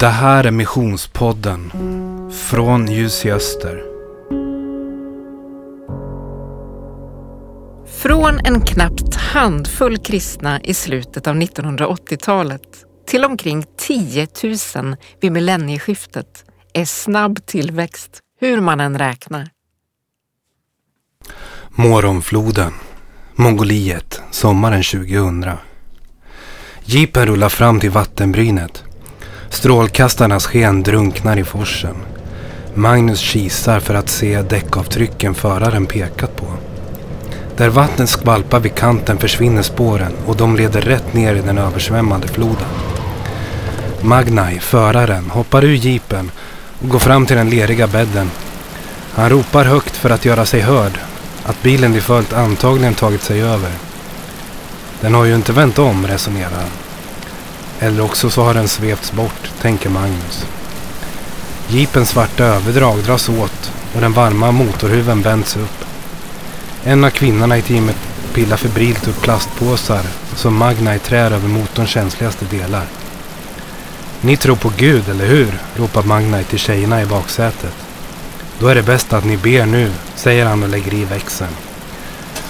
Det här är Missionspodden från Ljus i Öster. Från en knappt handfull kristna i slutet av 1980-talet till omkring 10 000 vid millennieskiftet är snabb tillväxt, hur man än räknar. Moromfloden, Mongoliet, sommaren 2000. Jeepen rullar fram till vattenbrynet. Strålkastarnas sken drunknar i forsen. Magnus kisar för att se däckavtrycken föraren pekat på. Där vattnet skvalpar vid kanten försvinner spåren och de leder rätt ner i den översvämmade floden. Magnai, föraren, hoppar ur jeepen och går fram till den leriga bädden. Han ropar högt för att göra sig hörd att bilen de följt antagligen tagit sig över. Den har ju inte vänt om, resonerar han. Eller också så har den svepts bort, tänker Magnus. Jeepens svarta överdrag dras åt och den varma motorhuven vänds upp. En av kvinnorna i teamet pillar febrilt upp plastpåsar som Magna i trär över motorns känsligaste delar. Ni tror på Gud, eller hur? ropar Magna till tjejerna i baksätet. Då är det bäst att ni ber nu, säger han och lägger i växeln.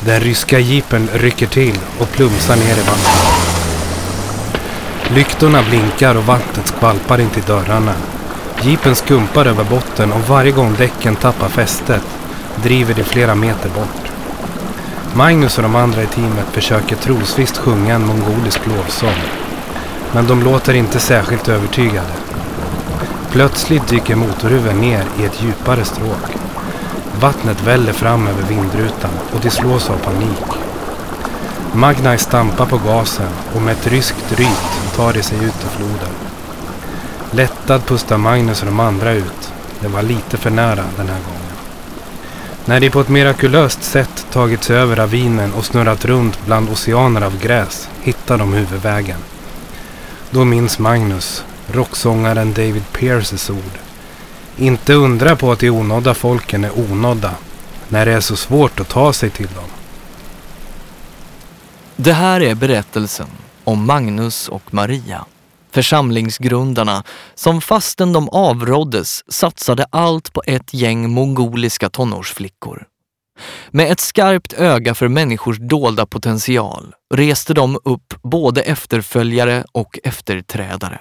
Den ryska jeepen rycker till och plumsar ner i vattnet. Lyktorna blinkar och vattnet skvalpar in till dörrarna. Jeepen skumpar över botten och varje gång däcken tappar fästet driver de flera meter bort. Magnus och de andra i teamet försöker trosvisst sjunga en mongolisk lovsång. Men de låter inte särskilt övertygade. Plötsligt dyker motorhuven ner i ett djupare stråk. Vattnet väller fram över vindrutan och de slås av panik. Magnaj stampar på gasen och med ett ryskt ryt tar de sig ut ur floden. Lättad pustar Magnus och de andra ut. Det var lite för nära den här gången. När de på ett mirakulöst sätt tagit sig över ravinen och snurrat runt bland oceaner av gräs hittar de huvudvägen. Då minns Magnus rocksångaren David Pierces ord. Inte undra på att de onådda folken är onådda när det är så svårt att ta sig till dem. Det här är berättelsen om Magnus och Maria. Församlingsgrundarna som fastän de avråddes satsade allt på ett gäng mongoliska tonårsflickor. Med ett skarpt öga för människors dolda potential reste de upp både efterföljare och efterträdare.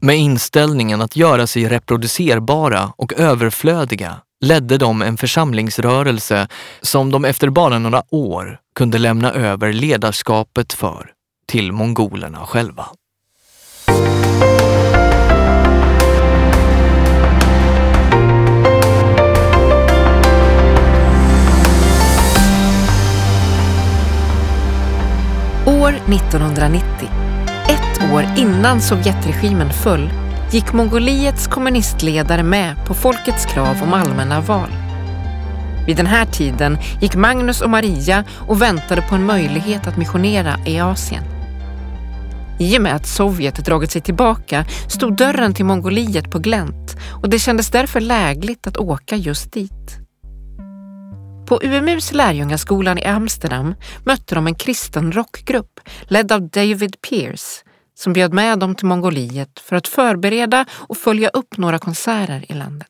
Med inställningen att göra sig reproducerbara och överflödiga ledde de en församlingsrörelse som de efter bara några år kunde lämna över ledarskapet för till mongolerna själva. År 1990, ett år innan Sovjetregimen föll, gick Mongoliets kommunistledare med på folkets krav om allmänna val. Vid den här tiden gick Magnus och Maria och väntade på en möjlighet att missionera i Asien. I och med att Sovjet dragit sig tillbaka stod dörren till Mongoliet på glänt och det kändes därför lägligt att åka just dit. På UMUs lärjungaskolan i Amsterdam mötte de en kristen rockgrupp ledd av David Pierce som bjöd med dem till Mongoliet för att förbereda och följa upp några konserter i landet.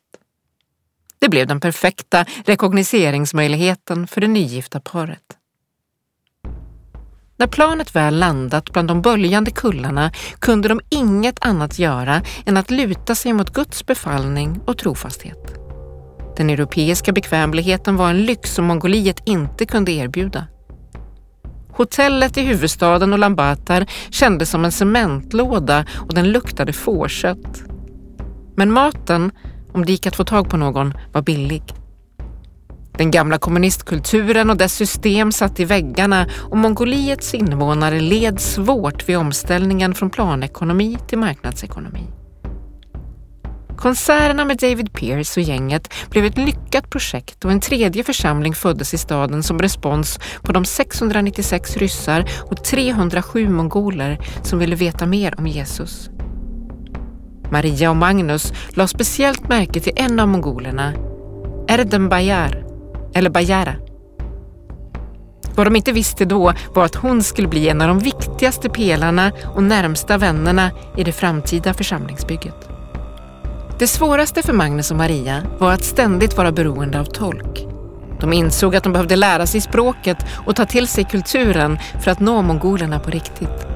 Det blev den perfekta rekognoseringsmöjligheten för det nygifta paret. När planet väl landat bland de böljande kullarna kunde de inget annat göra än att luta sig mot Guds befallning och trofasthet. Den europeiska bekvämligheten var en lyx som Mongoliet inte kunde erbjuda. Hotellet i huvudstaden Ulaanbaatar kändes som en cementlåda och den luktade fårkött. Men maten, om det gick att få tag på någon, var billig. Den gamla kommunistkulturen och dess system satt i väggarna och Mongoliets invånare led svårt vid omställningen från planekonomi till marknadsekonomi. Konserterna med David Pierce och gänget blev ett lyckat projekt och en tredje församling föddes i staden som respons på de 696 ryssar och 307 mongoler som ville veta mer om Jesus. Maria och Magnus la speciellt märke till en av mongolerna, Erdem Bayar, eller Bayara. Vad de inte visste då var att hon skulle bli en av de viktigaste pelarna och närmsta vännerna i det framtida församlingsbygget. Det svåraste för Magnus och Maria var att ständigt vara beroende av tolk. De insåg att de behövde lära sig språket och ta till sig kulturen för att nå mongolerna på riktigt.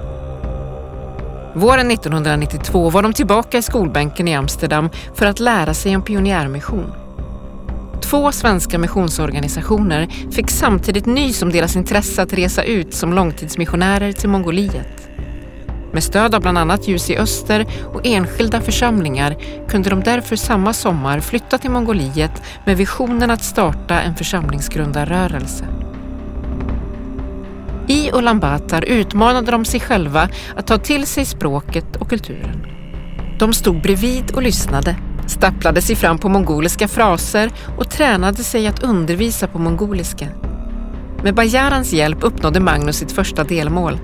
Våren 1992 var de tillbaka i skolbänken i Amsterdam för att lära sig om pionjärmission. Två svenska missionsorganisationer fick samtidigt nys om deras intresse att resa ut som långtidsmissionärer till Mongoliet. Med stöd av bland annat Ljus i Öster och enskilda församlingar kunde de därför samma sommar flytta till Mongoliet med visionen att starta en församlingsgrundarrörelse. I Ulaanbaatar utmanade de sig själva att ta till sig språket och kulturen. De stod bredvid och lyssnade, stapplade sig fram på mongoliska fraser och tränade sig att undervisa på mongoliska. Med Bajarans hjälp uppnådde Magnus sitt första delmål.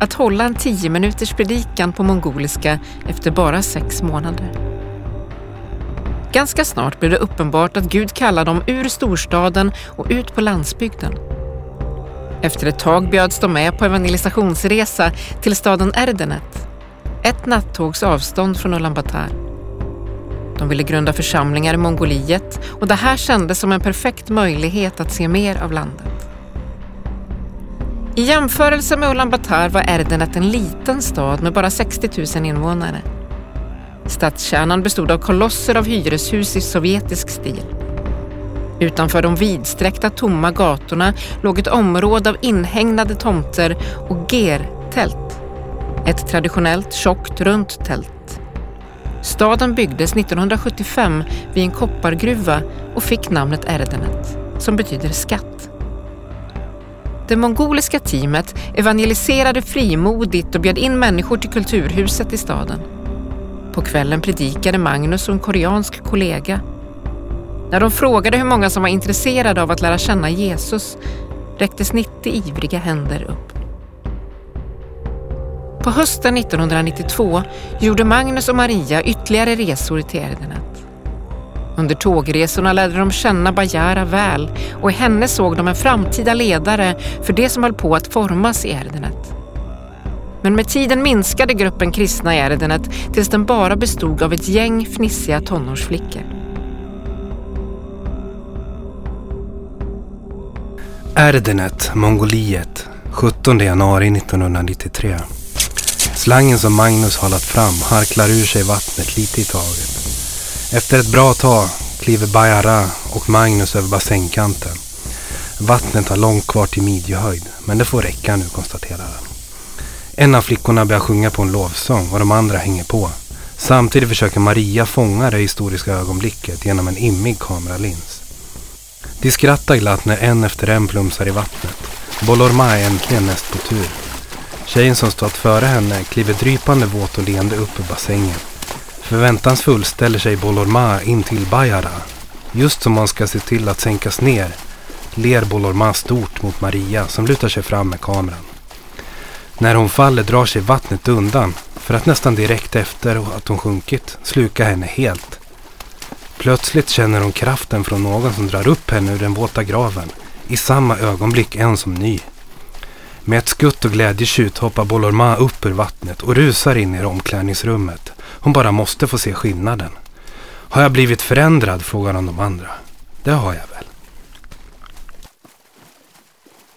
Att hålla en tio minuters predikan på mongoliska efter bara sex månader. Ganska snart blev det uppenbart att Gud kallade dem ur storstaden och ut på landsbygden. Efter ett tag bjöds de med på evangelisationsresa till staden Erdenet, ett nattågs avstånd från Ulaanbaatar. De ville grunda församlingar i Mongoliet och det här kändes som en perfekt möjlighet att se mer av landet. I jämförelse med Ulaanbaatar var Erdenet en liten stad med bara 60 000 invånare. Stadskärnan bestod av kolosser av hyreshus i sovjetisk stil. Utanför de vidsträckta tomma gatorna låg ett område av inhägnade tomter och ger-tält. Ett traditionellt tjockt runt tält. Staden byggdes 1975 vid en koppargruva och fick namnet Erdenet, som betyder skatt. Det mongoliska teamet evangeliserade frimodigt och bjöd in människor till kulturhuset i staden. På kvällen predikade Magnus och en koreansk kollega när de frågade hur många som var intresserade av att lära känna Jesus räcktes 90 ivriga händer upp. På hösten 1992 gjorde Magnus och Maria ytterligare resor till Erdenet. Under tågresorna lärde de känna Bajara väl och i henne såg de en framtida ledare för det som höll på att formas i Erdenet. Men med tiden minskade gruppen kristna i Erdenet tills den bara bestod av ett gäng fnissiga tonårsflickor. Erdenet, Mongoliet, 17 januari 1993. Slangen som Magnus har lagt fram harklar ur sig vattnet lite i taget. Efter ett bra tag kliver Bajara och Magnus över bassängkanten. Vattnet har långt kvar till midjehöjd, men det får räcka nu, konstaterar han. En av flickorna börjar sjunga på en lovsång och de andra hänger på. Samtidigt försöker Maria fånga det historiska ögonblicket genom en immig kameralins. De skrattar glatt när en efter en plumsar i vattnet. Bolorma är äntligen näst på tur. Tjejen som stått före henne kliver drypande våt och leende upp ur bassängen. Förväntansfull ställer sig Bolorma in till Bajara. Just som man ska se till att sänkas ner ler Bolorma stort mot Maria som lutar sig fram med kameran. När hon faller drar sig vattnet undan för att nästan direkt efter att hon sjunkit sluka henne helt. Plötsligt känner hon kraften från någon som drar upp henne ur den våta graven. I samma ögonblick en som ny. Med ett skutt och glädjetjut hoppar Bolorma upp ur vattnet och rusar in i omklädningsrummet. Hon bara måste få se skillnaden. Har jag blivit förändrad? frågar hon de andra. Det har jag väl.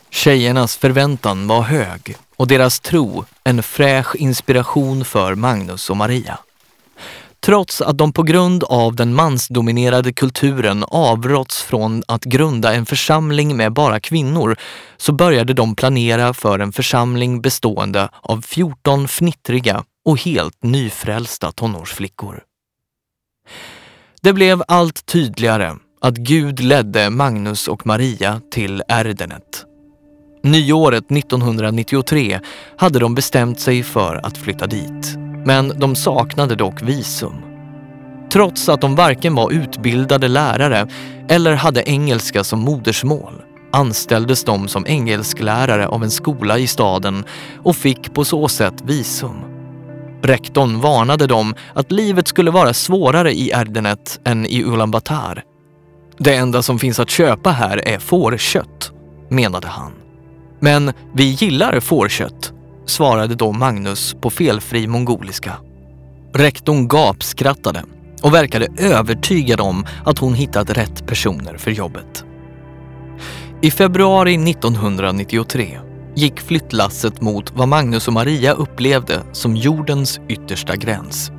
Tjejernas förväntan var hög och deras tro en fräsch inspiration för Magnus och Maria. Trots att de på grund av den mansdominerade kulturen avråtts från att grunda en församling med bara kvinnor så började de planera för en församling bestående av 14 fnittriga och helt nyfrälsta tonårsflickor. Det blev allt tydligare att Gud ledde Magnus och Maria till Erdenet. Nyåret 1993 hade de bestämt sig för att flytta dit men de saknade dock visum. Trots att de varken var utbildade lärare eller hade engelska som modersmål anställdes de som engelsklärare av en skola i staden och fick på så sätt visum. Rektorn varnade dem att livet skulle vara svårare i Erdenet än i Ulaanbaatar. Det enda som finns att köpa här är fårkött, menade han. Men vi gillar fårkött, svarade då Magnus på felfri mongoliska. Rektorn gapskrattade och verkade övertygad om att hon hittat rätt personer för jobbet. I februari 1993 gick flyttlasset mot vad Magnus och Maria upplevde som jordens yttersta gräns.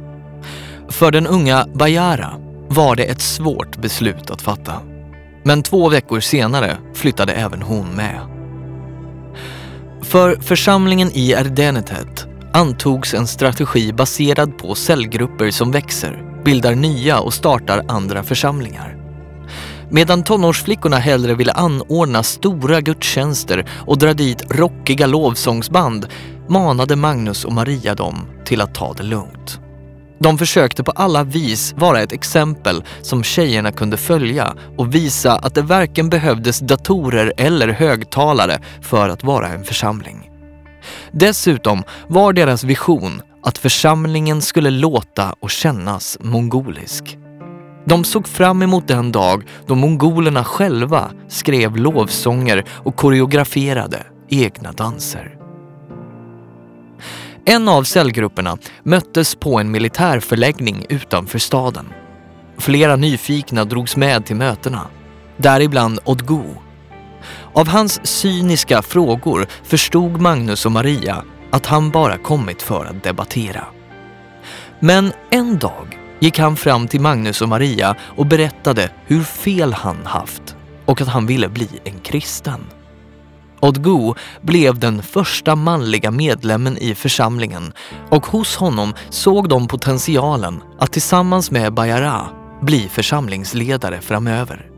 För den unga Bajara var det ett svårt beslut att fatta. Men två veckor senare flyttade även hon med. För församlingen i Erdenetet antogs en strategi baserad på cellgrupper som växer, bildar nya och startar andra församlingar. Medan tonårsflickorna hellre ville anordna stora gudstjänster och dra dit rockiga lovsångsband manade Magnus och Maria dem till att ta det lugnt. De försökte på alla vis vara ett exempel som tjejerna kunde följa och visa att det varken behövdes datorer eller högtalare för att vara en församling. Dessutom var deras vision att församlingen skulle låta och kännas mongolisk. De såg fram emot den dag då mongolerna själva skrev lovsånger och koreograferade egna danser. En av cellgrupperna möttes på en militärförläggning utanför staden. Flera nyfikna drogs med till mötena, däribland Odgo. Av hans cyniska frågor förstod Magnus och Maria att han bara kommit för att debattera. Men en dag gick han fram till Magnus och Maria och berättade hur fel han haft och att han ville bli en kristen. Odgo blev den första manliga medlemmen i församlingen och hos honom såg de potentialen att tillsammans med Bayara bli församlingsledare framöver.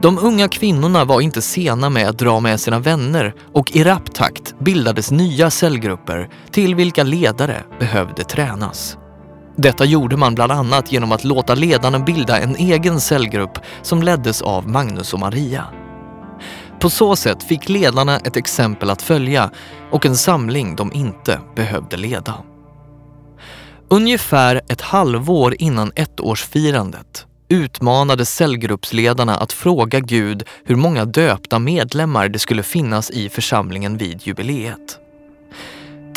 De unga kvinnorna var inte sena med att dra med sina vänner och i rapp takt bildades nya cellgrupper till vilka ledare behövde tränas. Detta gjorde man bland annat genom att låta ledarna bilda en egen cellgrupp som leddes av Magnus och Maria. På så sätt fick ledarna ett exempel att följa och en samling de inte behövde leda. Ungefär ett halvår innan ettårsfirandet utmanade cellgruppsledarna att fråga Gud hur många döpta medlemmar det skulle finnas i församlingen vid jubileet.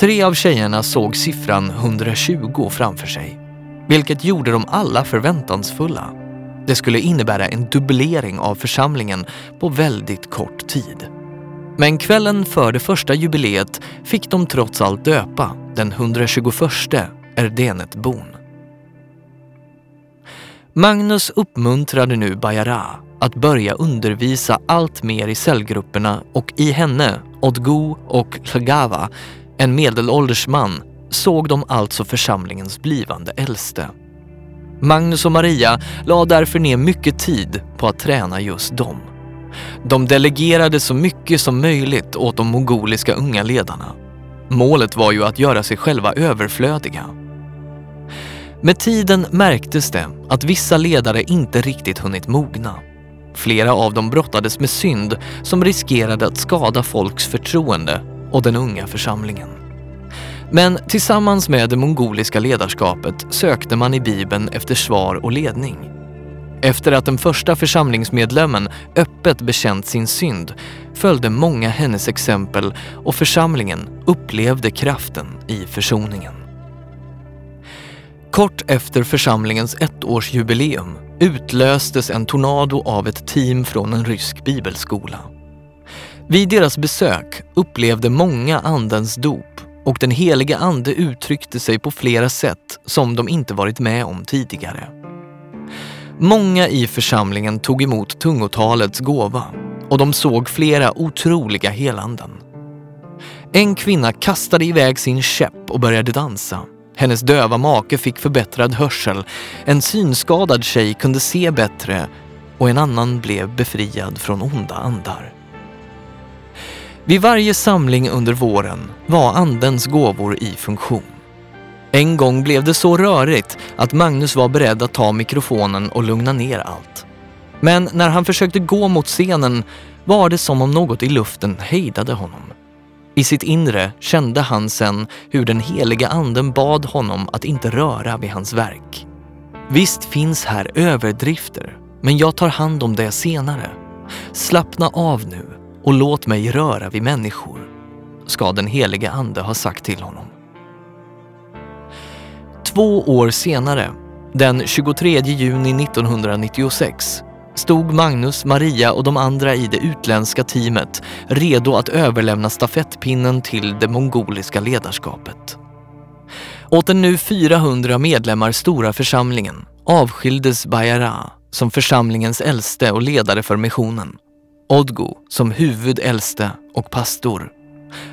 Tre av tjejerna såg siffran 120 framför sig, vilket gjorde dem alla förväntansfulla. Det skulle innebära en dubblering av församlingen på väldigt kort tid. Men kvällen för det första jubileet fick de trots allt döpa den 121 Erdenetbon. Magnus uppmuntrade nu Bayara att börja undervisa allt mer i cellgrupperna och i henne, Odgo och Lgava en medelålders man, såg de alltså församlingens blivande äldste. Magnus och Maria la därför ner mycket tid på att träna just dem. De delegerade så mycket som möjligt åt de mongoliska unga ledarna. Målet var ju att göra sig själva överflödiga. Med tiden märktes det att vissa ledare inte riktigt hunnit mogna. Flera av dem brottades med synd som riskerade att skada folks förtroende och den unga församlingen. Men tillsammans med det mongoliska ledarskapet sökte man i Bibeln efter svar och ledning. Efter att den första församlingsmedlemmen öppet bekänt sin synd följde många hennes exempel och församlingen upplevde kraften i försoningen. Kort efter församlingens ettårsjubileum utlöstes en tornado av ett team från en rysk bibelskola. Vid deras besök upplevde många Andens dop och den heliga Ande uttryckte sig på flera sätt som de inte varit med om tidigare. Många i församlingen tog emot tungotalets gåva och de såg flera otroliga helanden. En kvinna kastade iväg sin käpp och började dansa. Hennes döva make fick förbättrad hörsel. En synskadad tjej kunde se bättre och en annan blev befriad från onda andar. Vid varje samling under våren var Andens gåvor i funktion. En gång blev det så rörigt att Magnus var beredd att ta mikrofonen och lugna ner allt. Men när han försökte gå mot scenen var det som om något i luften hejdade honom. I sitt inre kände han sen hur den heliga anden bad honom att inte röra vid hans verk. Visst finns här överdrifter, men jag tar hand om det senare. Slappna av nu och låt mig röra vid människor, ska den helige Ande ha sagt till honom. Två år senare, den 23 juni 1996, stod Magnus, Maria och de andra i det utländska teamet redo att överlämna stafettpinnen till det mongoliska ledarskapet. Åt den nu 400 medlemmar stora församlingen avskildes Bayara som församlingens äldste och ledare för missionen. Odgo som huvudäldste och pastor.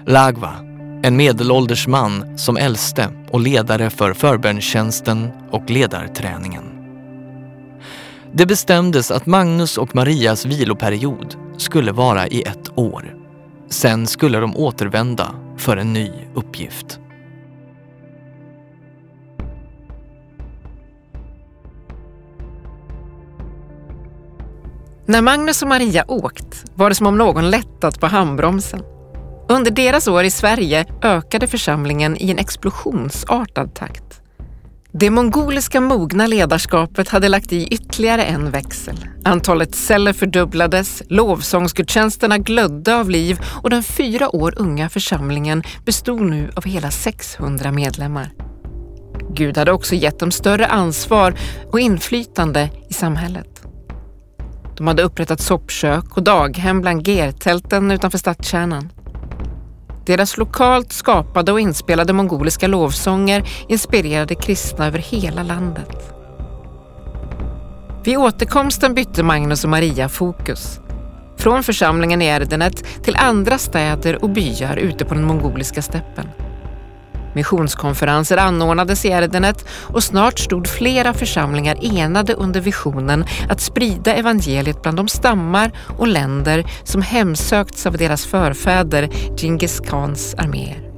Lagva, en medelålders man som äldste och ledare för förbönstjänsten och ledarträningen. Det bestämdes att Magnus och Marias viloperiod skulle vara i ett år. Sen skulle de återvända för en ny uppgift. När Magnus och Maria åkt var det som om någon lättat på handbromsen. Under deras år i Sverige ökade församlingen i en explosionsartad takt. Det mongoliska mogna ledarskapet hade lagt i ytterligare en växel. Antalet celler fördubblades, lovsångsgudstjänsterna glödde av liv och den fyra år unga församlingen bestod nu av hela 600 medlemmar. Gud hade också gett dem större ansvar och inflytande i samhället. De hade upprättat soppkök och daghem bland gertälten utanför stadskärnan. Deras lokalt skapade och inspelade mongoliska lovsånger inspirerade kristna över hela landet. Vid återkomsten bytte Magnus och Maria fokus. Från församlingen i Erdenet till andra städer och byar ute på den mongoliska steppen. Missionskonferenser anordnades i Erdenet och snart stod flera församlingar enade under visionen att sprida evangeliet bland de stammar och länder som hemsökts av deras förfäder Djingis khans arméer.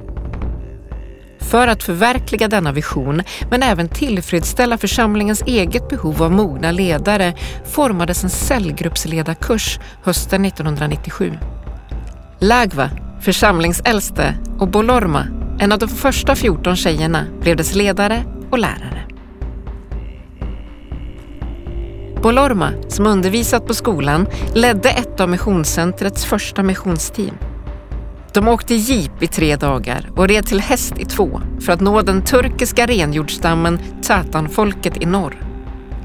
För att förverkliga denna vision, men även tillfredsställa församlingens eget behov av mogna ledare, formades en cellgruppsledarkurs hösten 1997. Lagva, församlingsäldste, och Bolorma, en av de första 14 tjejerna blev dess ledare och lärare. Bolorma, som undervisat på skolan, ledde ett av missionscentrets första missionsteam. De åkte jeep i tre dagar och red till häst i två för att nå den turkiska renjordstammen Tatanfolket i norr.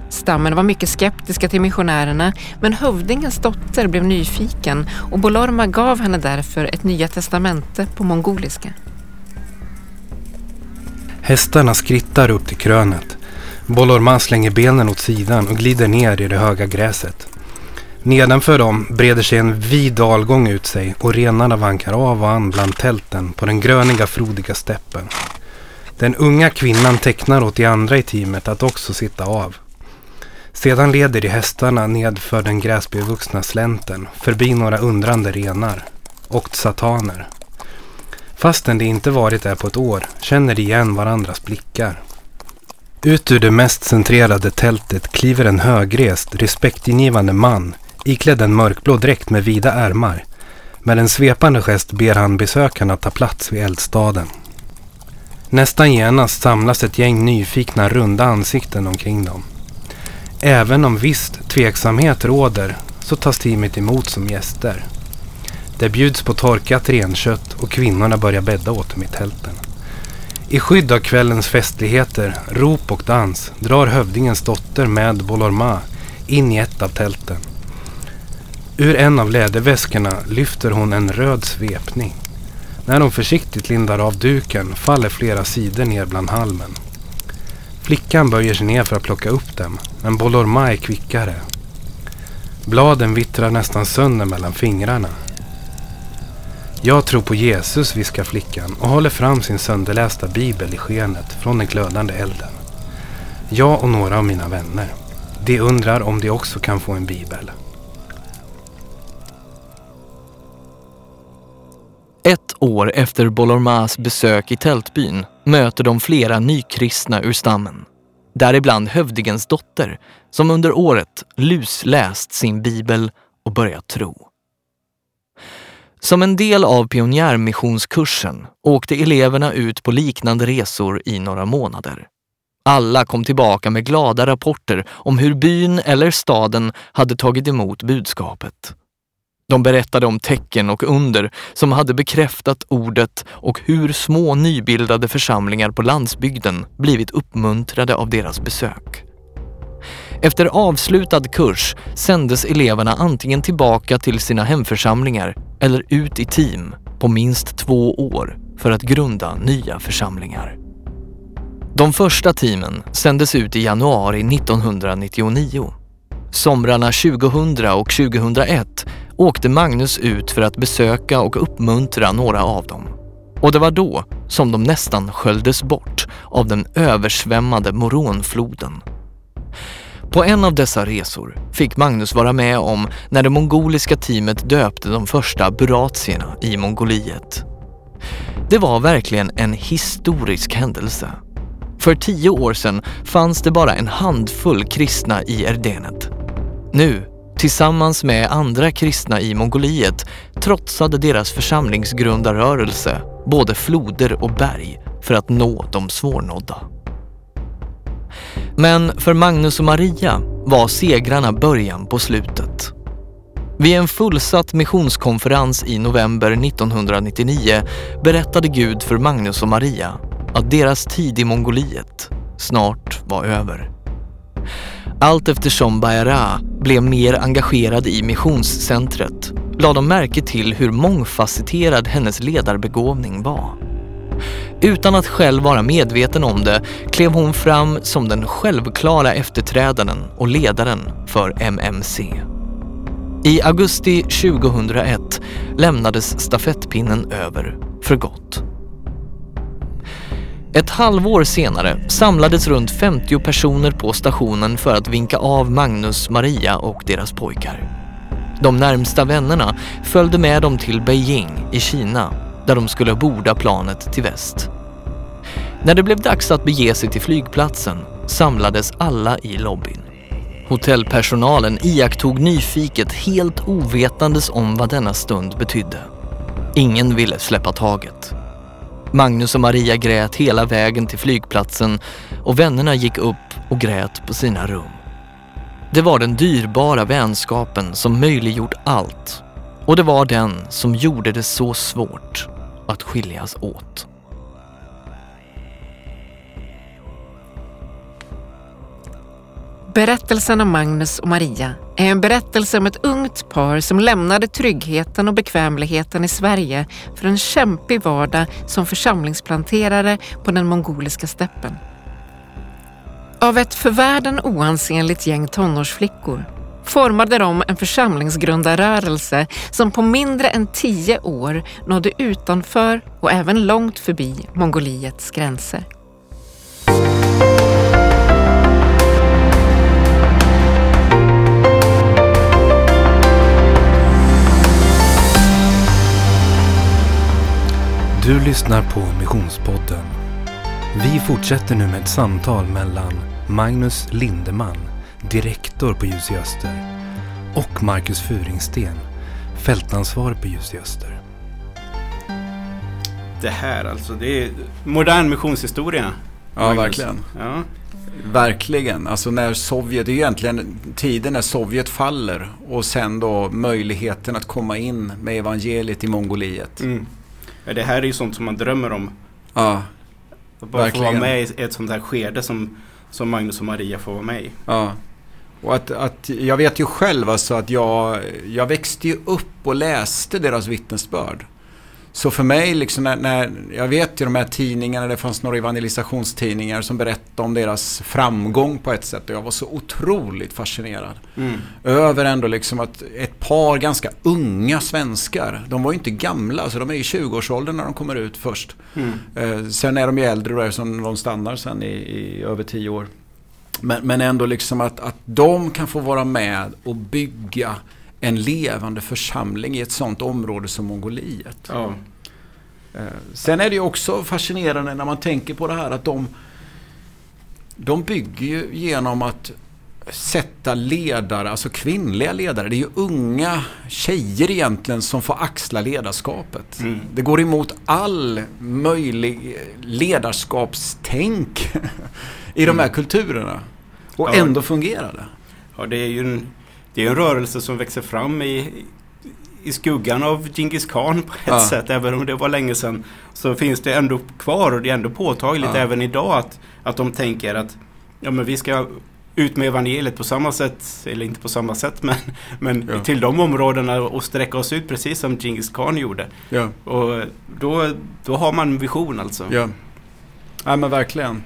Stammen var mycket skeptiska till missionärerna men hövdingens dotter blev nyfiken och Bolorma gav henne därför ett Nya testamente på mongoliska. Hästarna skrittar upp till krönet. Bolorma slänger benen åt sidan och glider ner i det höga gräset. Nedanför dem breder sig en vid dalgång ut sig och renarna vankar av och an bland tälten på den gröniga frodiga steppen. Den unga kvinnan tecknar åt de andra i teamet att också sitta av. Sedan leder de hästarna nedför den gräsbevuxna slänten förbi några undrande renar och sataner. Fastän de inte varit där på ett år känner de igen varandras blickar. Ut ur det mest centrerade tältet kliver en högrest, respektingivande man iklädd en mörkblå dräkt med vida ärmar. Med en svepande gest ber han besökarna ta plats vid eldstaden. Nästan genast samlas ett gäng nyfikna runda ansikten omkring dem. Även om visst tveksamhet råder så tas teamet emot som gäster. Det bjuds på torkat renkött och kvinnorna börjar bädda åt dem i tälten. I skydd av kvällens festligheter, rop och dans drar hövdingens dotter med Bolorma in i ett av tälten. Ur en av läderväskorna lyfter hon en röd svepning. När hon försiktigt lindar av duken faller flera sidor ner bland halmen. Flickan böjer sig ner för att plocka upp dem, men Bolorma är kvickare. Bladen vittrar nästan sönder mellan fingrarna. Jag tror på Jesus, viskar flickan och håller fram sin sönderlästa bibel i skenet från den glödande elden. Jag och några av mina vänner. De undrar om de också kan få en bibel. Ett år efter Bolormas besök i tältbyn möter de flera nykristna ur stammen. Däribland hövdingens dotter som under året lusläst sin bibel och börjat tro. Som en del av pionjärmissionskursen åkte eleverna ut på liknande resor i några månader. Alla kom tillbaka med glada rapporter om hur byn eller staden hade tagit emot budskapet. De berättade om tecken och under som hade bekräftat ordet och hur små nybildade församlingar på landsbygden blivit uppmuntrade av deras besök. Efter avslutad kurs sändes eleverna antingen tillbaka till sina hemförsamlingar eller ut i team på minst två år för att grunda nya församlingar. De första teamen sändes ut i januari 1999. Somrarna 2000 och 2001 åkte Magnus ut för att besöka och uppmuntra några av dem. Och det var då som de nästan sköljdes bort av den översvämmade Moronfloden. På en av dessa resor fick Magnus vara med om när det mongoliska teamet döpte de första buratierna i Mongoliet. Det var verkligen en historisk händelse. För tio år sedan fanns det bara en handfull kristna i Erdenet. Nu, tillsammans med andra kristna i Mongoliet, trotsade deras församlingsgrundarrörelse både floder och berg för att nå de svårnådda. Men för Magnus och Maria var segrarna början på slutet. Vid en fullsatt missionskonferens i november 1999 berättade Gud för Magnus och Maria att deras tid i Mongoliet snart var över. Allt eftersom Bayara blev mer engagerad i missionscentret lade de märke till hur mångfacetterad hennes ledarbegåvning var. Utan att själv vara medveten om det klev hon fram som den självklara efterträdaren och ledaren för MMC. I augusti 2001 lämnades stafettpinnen över för gott. Ett halvår senare samlades runt 50 personer på stationen för att vinka av Magnus, Maria och deras pojkar. De närmsta vännerna följde med dem till Beijing i Kina där de skulle borda planet till väst. När det blev dags att bege sig till flygplatsen samlades alla i lobbyn. Hotellpersonalen iakttog nyfiket helt ovetandes om vad denna stund betydde. Ingen ville släppa taget. Magnus och Maria grät hela vägen till flygplatsen och vännerna gick upp och grät på sina rum. Det var den dyrbara vänskapen som möjliggjort allt och det var den som gjorde det så svårt att skiljas åt. Berättelsen om Magnus och Maria är en berättelse om ett ungt par som lämnade tryggheten och bekvämligheten i Sverige för en kämpig vardag som församlingsplanterare på den mongoliska steppen. Av ett för världen oansenligt gäng tonårsflickor formade de en församlingsgrundarrörelse som på mindre än tio år nådde utanför och även långt förbi Mongoliets gränser. Du lyssnar på Missionspodden. Vi fortsätter nu med ett samtal mellan Magnus Lindeman, direktor på Ljus i Öster, och Marcus Furingsten, fältansvarig på Ljus i Öster. Det här alltså, det är modern missionshistoria. Ja, verkligen. Ja. Verkligen. Alltså när Sovjet, det är ju egentligen tiden när Sovjet faller och sen då möjligheten att komma in med evangeliet i Mongoliet. Mm. Ja, det här är ju sånt som man drömmer om. Ja, Att bara få Verkligen. vara med i ett sånt här skede som, som Magnus och Maria får vara med i. ja. Och att, att jag vet ju själv alltså att jag, jag växte ju upp och läste deras vittnesbörd. Så för mig, liksom när, när, jag vet ju de här tidningarna, det fanns några evangelisationstidningar som berättade om deras framgång på ett sätt och jag var så otroligt fascinerad. Mm. Över ändå liksom att ett par ganska unga svenskar, de var ju inte gamla, så de är i 20-årsåldern när de kommer ut först. Mm. Eh, sen är de ju äldre då som de stannar sen i, i över 10 år. Men, men ändå liksom att, att de kan få vara med och bygga en levande församling i ett sånt område som Mongoliet. Ja. Eh, Sen är det ju också fascinerande när man tänker på det här att de, de bygger ju genom att sätta ledare, alltså kvinnliga ledare. Det är ju unga tjejer egentligen som får axla ledarskapet. Mm. Det går emot all möjlig ledarskapstänk i de här kulturerna. Och Ja. ändå fungerar det. ja, det är ju en, det är en rörelse som växer fram i, i skuggan av Genghis khan på ett Ja. sätt. Även om det var länge sedan. Så finns det ändå kvar och det är ändå påtagligt Ja. även idag att, att de tänker att ja, men vi ska ut med evangeliet på samma sätt, eller inte på samma sätt men, men Ja. till de områdena och sträcka oss ut precis som Genghis khan gjorde. Ja, Och då, då har man en vision alltså. ja. ja men verkligen.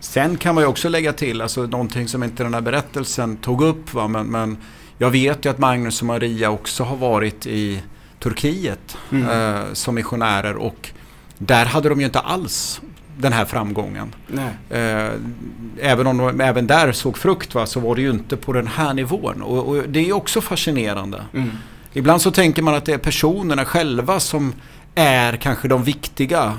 Sen kan man ju också lägga till, alltså någonting som inte den här berättelsen tog upp. Va? Men, men jag vet ju att Magnus och Maria också har varit i Turkiet Mm. eh, som missionärer och där hade de ju inte alls den här framgången. Eh, även om de även där såg frukt va, så var det ju inte på den här nivån. Och, och det är också fascinerande. Mm. Ibland så tänker man att det är personerna själva som är kanske de viktiga.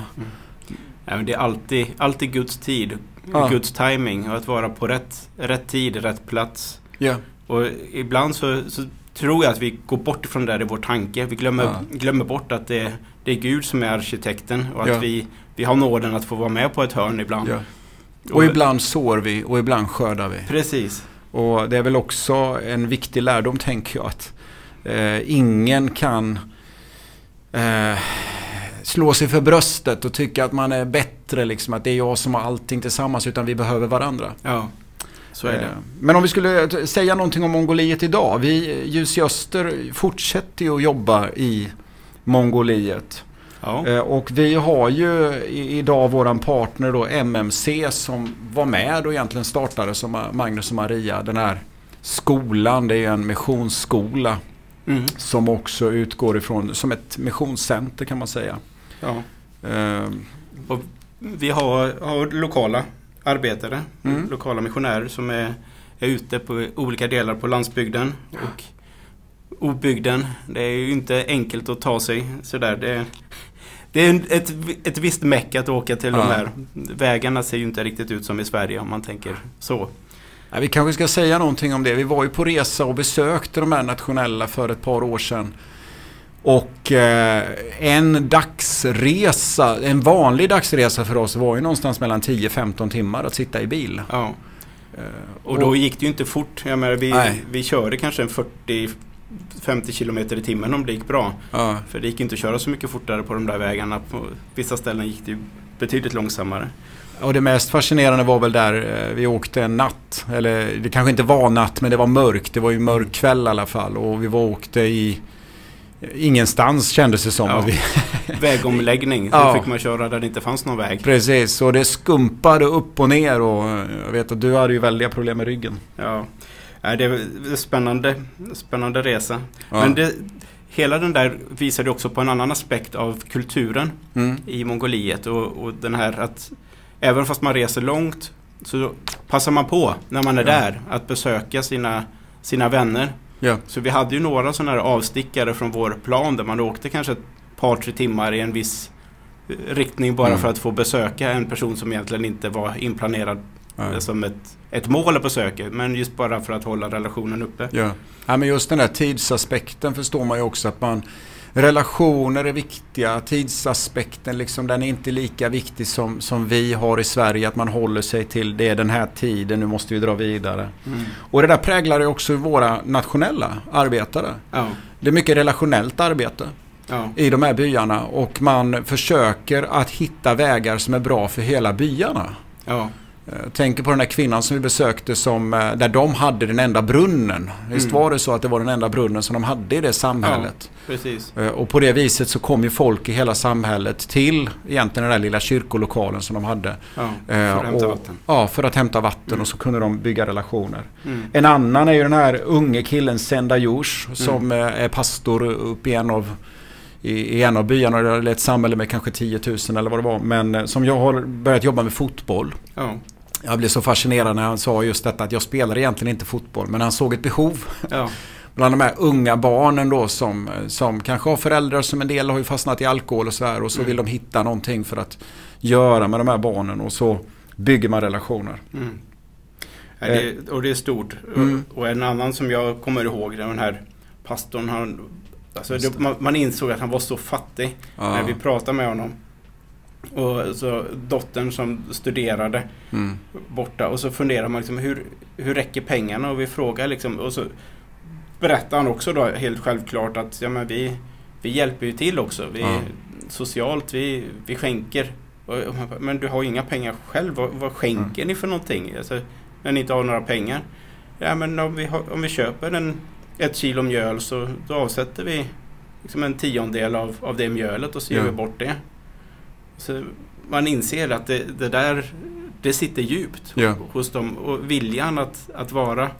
Ja, men det är alltid, alltid Guds tid, Ja. Guds timing och att vara på rätt, rätt tid, rätt plats. Ja. Och ibland så, så tror jag att vi går bort ifrån det där i vår tanke. Vi glömmer, Ja. glömmer bort att det, det är Gud som är arkitekten och att Ja. vi, vi har nåden att få vara med på ett hörn ibland. Ja. Och ibland sår vi och ibland skördar vi. Precis. Och det är väl också en viktig lärdom tänker jag att eh, ingen kan eh, slå sig för bröstet och tycka att man är bättre, liksom, att det är jag som har allting tillsammans, utan vi behöver varandra. Ja, så är Eh, det. Men om vi skulle t- säga någonting om Mongoliet idag. Vi, Ljus i Öster fortsätter ju att jobba i Mongoliet. Ja. Eh, Och vi har ju idag våran partner då MMC som var med och egentligen startade som Ma- Magnus och Maria. Den här skolan, det är en missionsskola Mm. som också utgår ifrån som ett missionscenter kan man säga. ja. Eh, Vi har, har lokala arbetare, Mm. lokala missionärer som är, är ute på olika delar på landsbygden och obygden. Det är ju inte enkelt att ta sig sådär. Det, det är ett, ett visst meck att åka till Ja. de här. Vägarna ser ju inte riktigt ut som i Sverige om man tänker så. Ja, vi kanske ska säga någonting om det. Vi var ju på resa och besökte de här nationella för ett par år sedan. Och eh, en dagsresa, en vanlig dagsresa för oss var ju någonstans mellan 10-15 timmar att sitta i bil. Ja. Eh, Och då gick det ju inte fort. Jag menar, vi, Nej. vi körde kanske en 40-50 kilometer i timmen om det gick bra. ja, För det gick inte att köra så mycket fortare på de där vägarna. På vissa ställen gick det ju betydligt långsammare. och det mest fascinerande var väl där eh, vi åkte en natt. Eller det kanske inte var natt men det var mörkt. Det var ju mörk kväll i alla fall. Och vi var åkte i ingenstans kändes det som. Ja. Att vi, Vägomläggning, Ja. då fick man köra där det inte fanns någon väg. precis, och det skumpade upp och ner. Och eh, jag vet att du hade ju väldiga problem med ryggen. Ja. Det är det är spännande, spännande resa. Ja. Men det, hela den där visade också på en annan aspekt av kulturen Mm. i Mongoliet. Och, och den här att även fast man reser långt så passar man på när man är Ja. där att besöka sina, sina vänner. Ja. Så vi hade ju några sådana här avstickare från vår plan där man åkte kanske ett par, tre timmar i en viss eh, riktning bara Mm. för att få besöka en person som egentligen inte var inplanerad Ja. som ett, ett mål att besöka. Men just bara för att hålla relationen uppe. Ja. ja, men just den där tidsaspekten förstår man ju också att man Relationer är viktiga, tidsaspekten liksom, den är inte lika viktig som, som vi har i Sverige, att man håller sig till det är den här tiden, nu måste vi dra vidare. Mm. Och det där präglar ju också våra nationella arbetare. Ja, Det är mycket relationellt arbete ja, i de här byarna och man försöker att hitta vägar som är bra för hela byarna. ja, Jag tänker på den där kvinnan som vi besökte som, eh, där de hade den enda brunnen. Visst Mm. var det så att det var den enda brunnen som de hade i det samhället? precis. Eh, Och på det viset så kom ju folk i hela samhället till egentligen den där lilla kyrkolokalen som de hade. Ja, för Eh, att hämta och- vatten. Ja, för att hämta vatten Mm. och så kunde de bygga relationer. Mm. En annan är ju den här unge killen Senda Jurs som eh, är pastor uppe i en av i, en av byarna, eller ett samhälle med kanske 10 000 eller vad det var. Men eh, som jag har börjat jobba med fotboll. Ja, Jag blev så fascinerad när han sa just detta att jag spelar egentligen inte fotboll men han såg ett behov ja, bland de här unga barnen då som, som kanske har föräldrar som en del har ju fastnat i alkohol och så här och så Mm. vill de hitta någonting för att göra med de här barnen och så bygger man relationer. Mm. Ja, det, och det är stort. Mm. Och, och en annan som jag kommer ihåg, den här pastorn. Han, alltså det, man, man insåg att han var så fattig när vi pratade med honom. Och så dottern som studerade Mm. borta och så funderar man liksom hur, hur räcker pengarna och vi frågar liksom och så berättar han också då helt självklart att ja, men vi, vi hjälper ju till också. Vi, Ja. Socialt, vi, vi skänker. Och- och bara, Men du har ju inga pengar själv. Vad, vad skänker ni för någonting? Alltså, när ni inte har några pengar. Ja men om vi, har, om vi köper en, ett kilo mjöl så då avsätter vi liksom en tiondel av, av det mjölet och så ger vi bort det. Så man inser att det, det där det sitter djupt Ja. hos dem. Och viljan att, att vara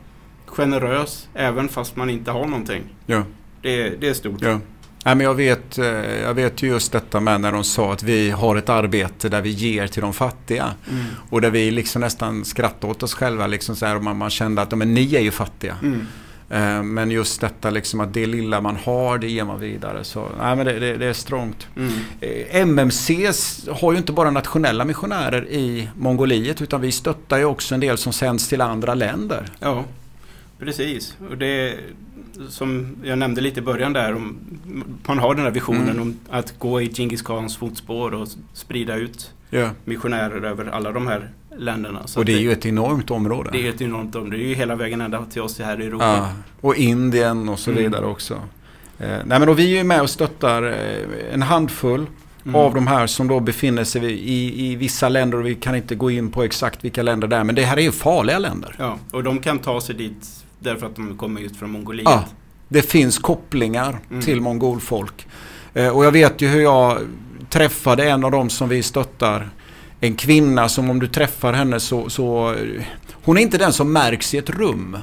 generös även fast man inte har någonting. Ja. Det, det är stort. Ja. Nej, men jag, vet, eh, jag vet ju just detta med när de sa att vi har ett arbete där vi ger till de fattiga. Mm. Och där vi liksom nästan skrattade åt oss själva. Liksom så här, och man, man kände att men ni är ju fattiga. Mm. Eh, men just detta liksom att det lilla man har, det ger man vidare. Så nej, men det, det, det är strångt. Mm. Eh, MMC har ju inte bara nationella missionärer i Mongoliet utan vi stöttar ju också en del som sänds till andra länder. Ja, precis. Och det som jag nämnde lite i början där, om, man har den här visionen Mm. om att gå i Djingis Khans fotspår och sprida ut Ja. missionärer över alla de här länderna. Så Och det är ju ett enormt område. det är ett enormt område. Det är ju hela vägen ända till oss här i Europa. Ja, och Indien och så Mm. vidare också. Eh, nej men då vi är ju med och stöttar eh, en handfull Mm. av de här som då befinner sig i, i vissa länder och vi kan inte gå in på exakt vilka länder det är. Men det här är ju farliga länder. Ja, och de kan ta sig dit därför att de kommer just från Mongoliet. Ja, det finns kopplingar Mm. till mongolfolk. Eh, och jag vet ju hur jag träffade en av dem som vi stöttar. En kvinna som om du träffar henne så, så hon är inte den som märks i ett rum.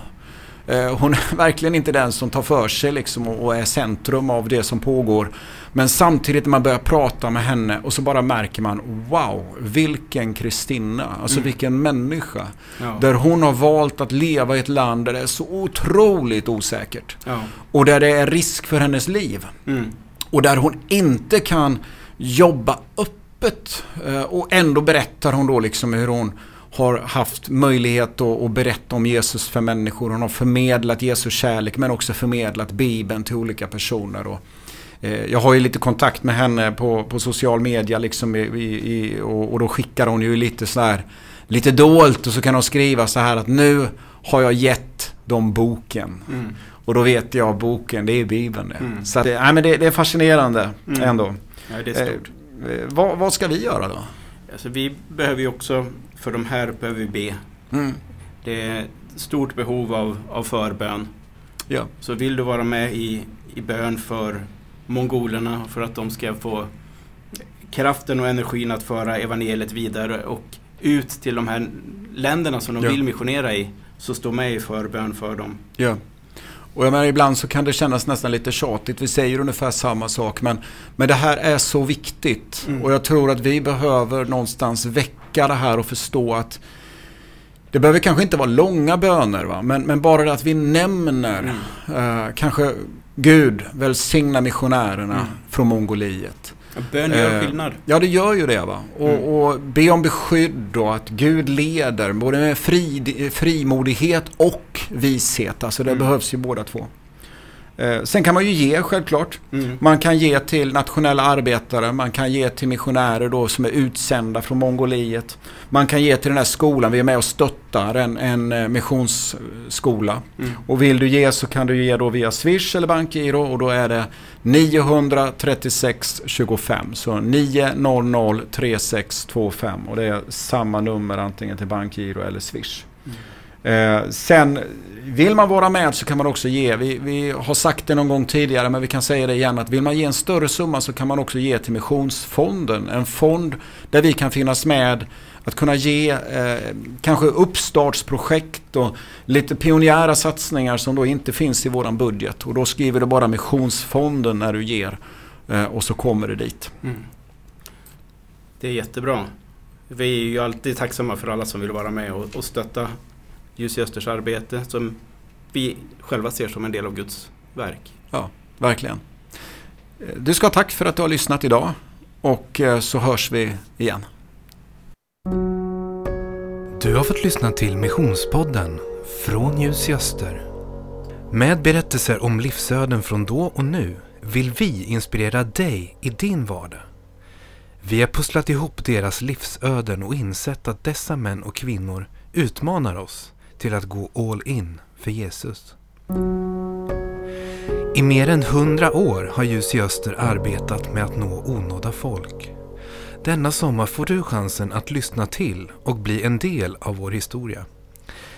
Eh, Hon är verkligen inte den som tar för sig liksom och och är centrum av det som pågår. Men samtidigt när man börjar prata med henne och så bara märker man Wow, vilken Kristina. Alltså Mm. vilken människa. Ja. Där hon har valt att leva i ett land där det är så otroligt osäkert. Ja. Och där det är risk för hennes liv. Mm. Och där hon inte kan jobba öppet. Eh, Och ändå berättar hon då liksom hur hon har haft möjlighet att, berätta om Jesus för människor. Hon har förmedlat Jesus kärlek men också förmedlat Bibeln till olika personer. Och, eh, jag har ju lite kontakt med henne på, på social media liksom i, i, och, och då skickar hon ju lite så här lite dolt och så kan hon skriva så här att nu har jag gett dem boken. Mm. Och då vet jag boken, det är Bibeln det. Mm. Så att, nej, men det, det är fascinerande Mm. ändå. Ja, det är stort. Eh, vad, vad ska vi göra då? Alltså, vi behöver ju också, för de här behöver vi be. Mm. Det är stort behov av, av förbön. Ja. Så vill du vara med i, i bön för mongolerna för att de ska få kraften och energin att föra evangeliet vidare och ut till de här länderna som de Ja. vill missionera i. Så stå med i förbön för dem. ja. Och jag menar, ibland så kan det kännas nästan lite tjatigt. Vi säger ungefär samma sak. Men, men det här är så viktigt. Mm. Och jag tror att vi behöver någonstans väcka det här och förstå att det behöver kanske inte vara långa böner. Va? Men, men bara det att vi nämner Mm. eh, kanske Gud välsigna missionärerna Mm. från Mongoliet. Bön gör Eh, skillnad. Ja, det gör ju det. va. Och, Mm. och be om beskydd och att Gud leder både med fri, frimodighet och vishet. Alltså det Mm. behövs ju båda två. Eh, sen kan man ju ge självklart. Mm. Man kan ge till nationella arbetare, man kan ge till missionärer då som är utsända från Mongoliet. Man kan ge till den här skolan, vi är med och stöttar en, en eh, missionsskola. Mm. Och vill du ge så kan du ge då via Swish eller Bankgiro och då är det 936 25. Så 900 3625 och det är samma nummer antingen till Bankgiro eller Swish. Eh, sen vill man vara med så kan man också ge. Vi, vi har sagt det någon gång tidigare men vi kan säga det igen att vill man ge en större summa så kan man också ge till Missionsfonden. En fond där vi kan finnas med att kunna ge eh, kanske uppstartsprojekt och lite pionjära satsningar som då inte finns i våran budget. Och då skriver du bara Missionsfonden när du ger eh, och så kommer det dit. Mm. Det är jättebra. Vi är ju alltid tacksamma för alla som vill vara med och, och stötta Ljus i Östers arbete som vi själva ser som en del av Guds verk. Verkligen. Eh, Du ska ha tack för att du har lyssnat idag och eh, så hörs vi igen. Du har fått lyssna till Missionspodden från Ljus i Öster. Med berättelser om livsöden från då och nu vill vi inspirera dig i din vardag. Vi har pusslat ihop deras livsöden och insett att dessa män och kvinnor utmanar oss till att gå all in för Jesus. I mer än hundra år har Ljus i Öster arbetat med att nå onådda folk. Denna sommar får du chansen att lyssna till och bli en del av vår historia.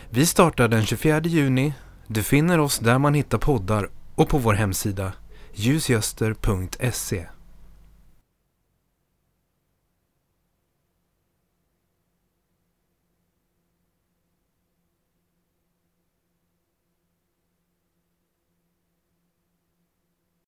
Vi startar den 24 juni. Du finner oss där man hittar poddar och på vår hemsida ljusgöster.se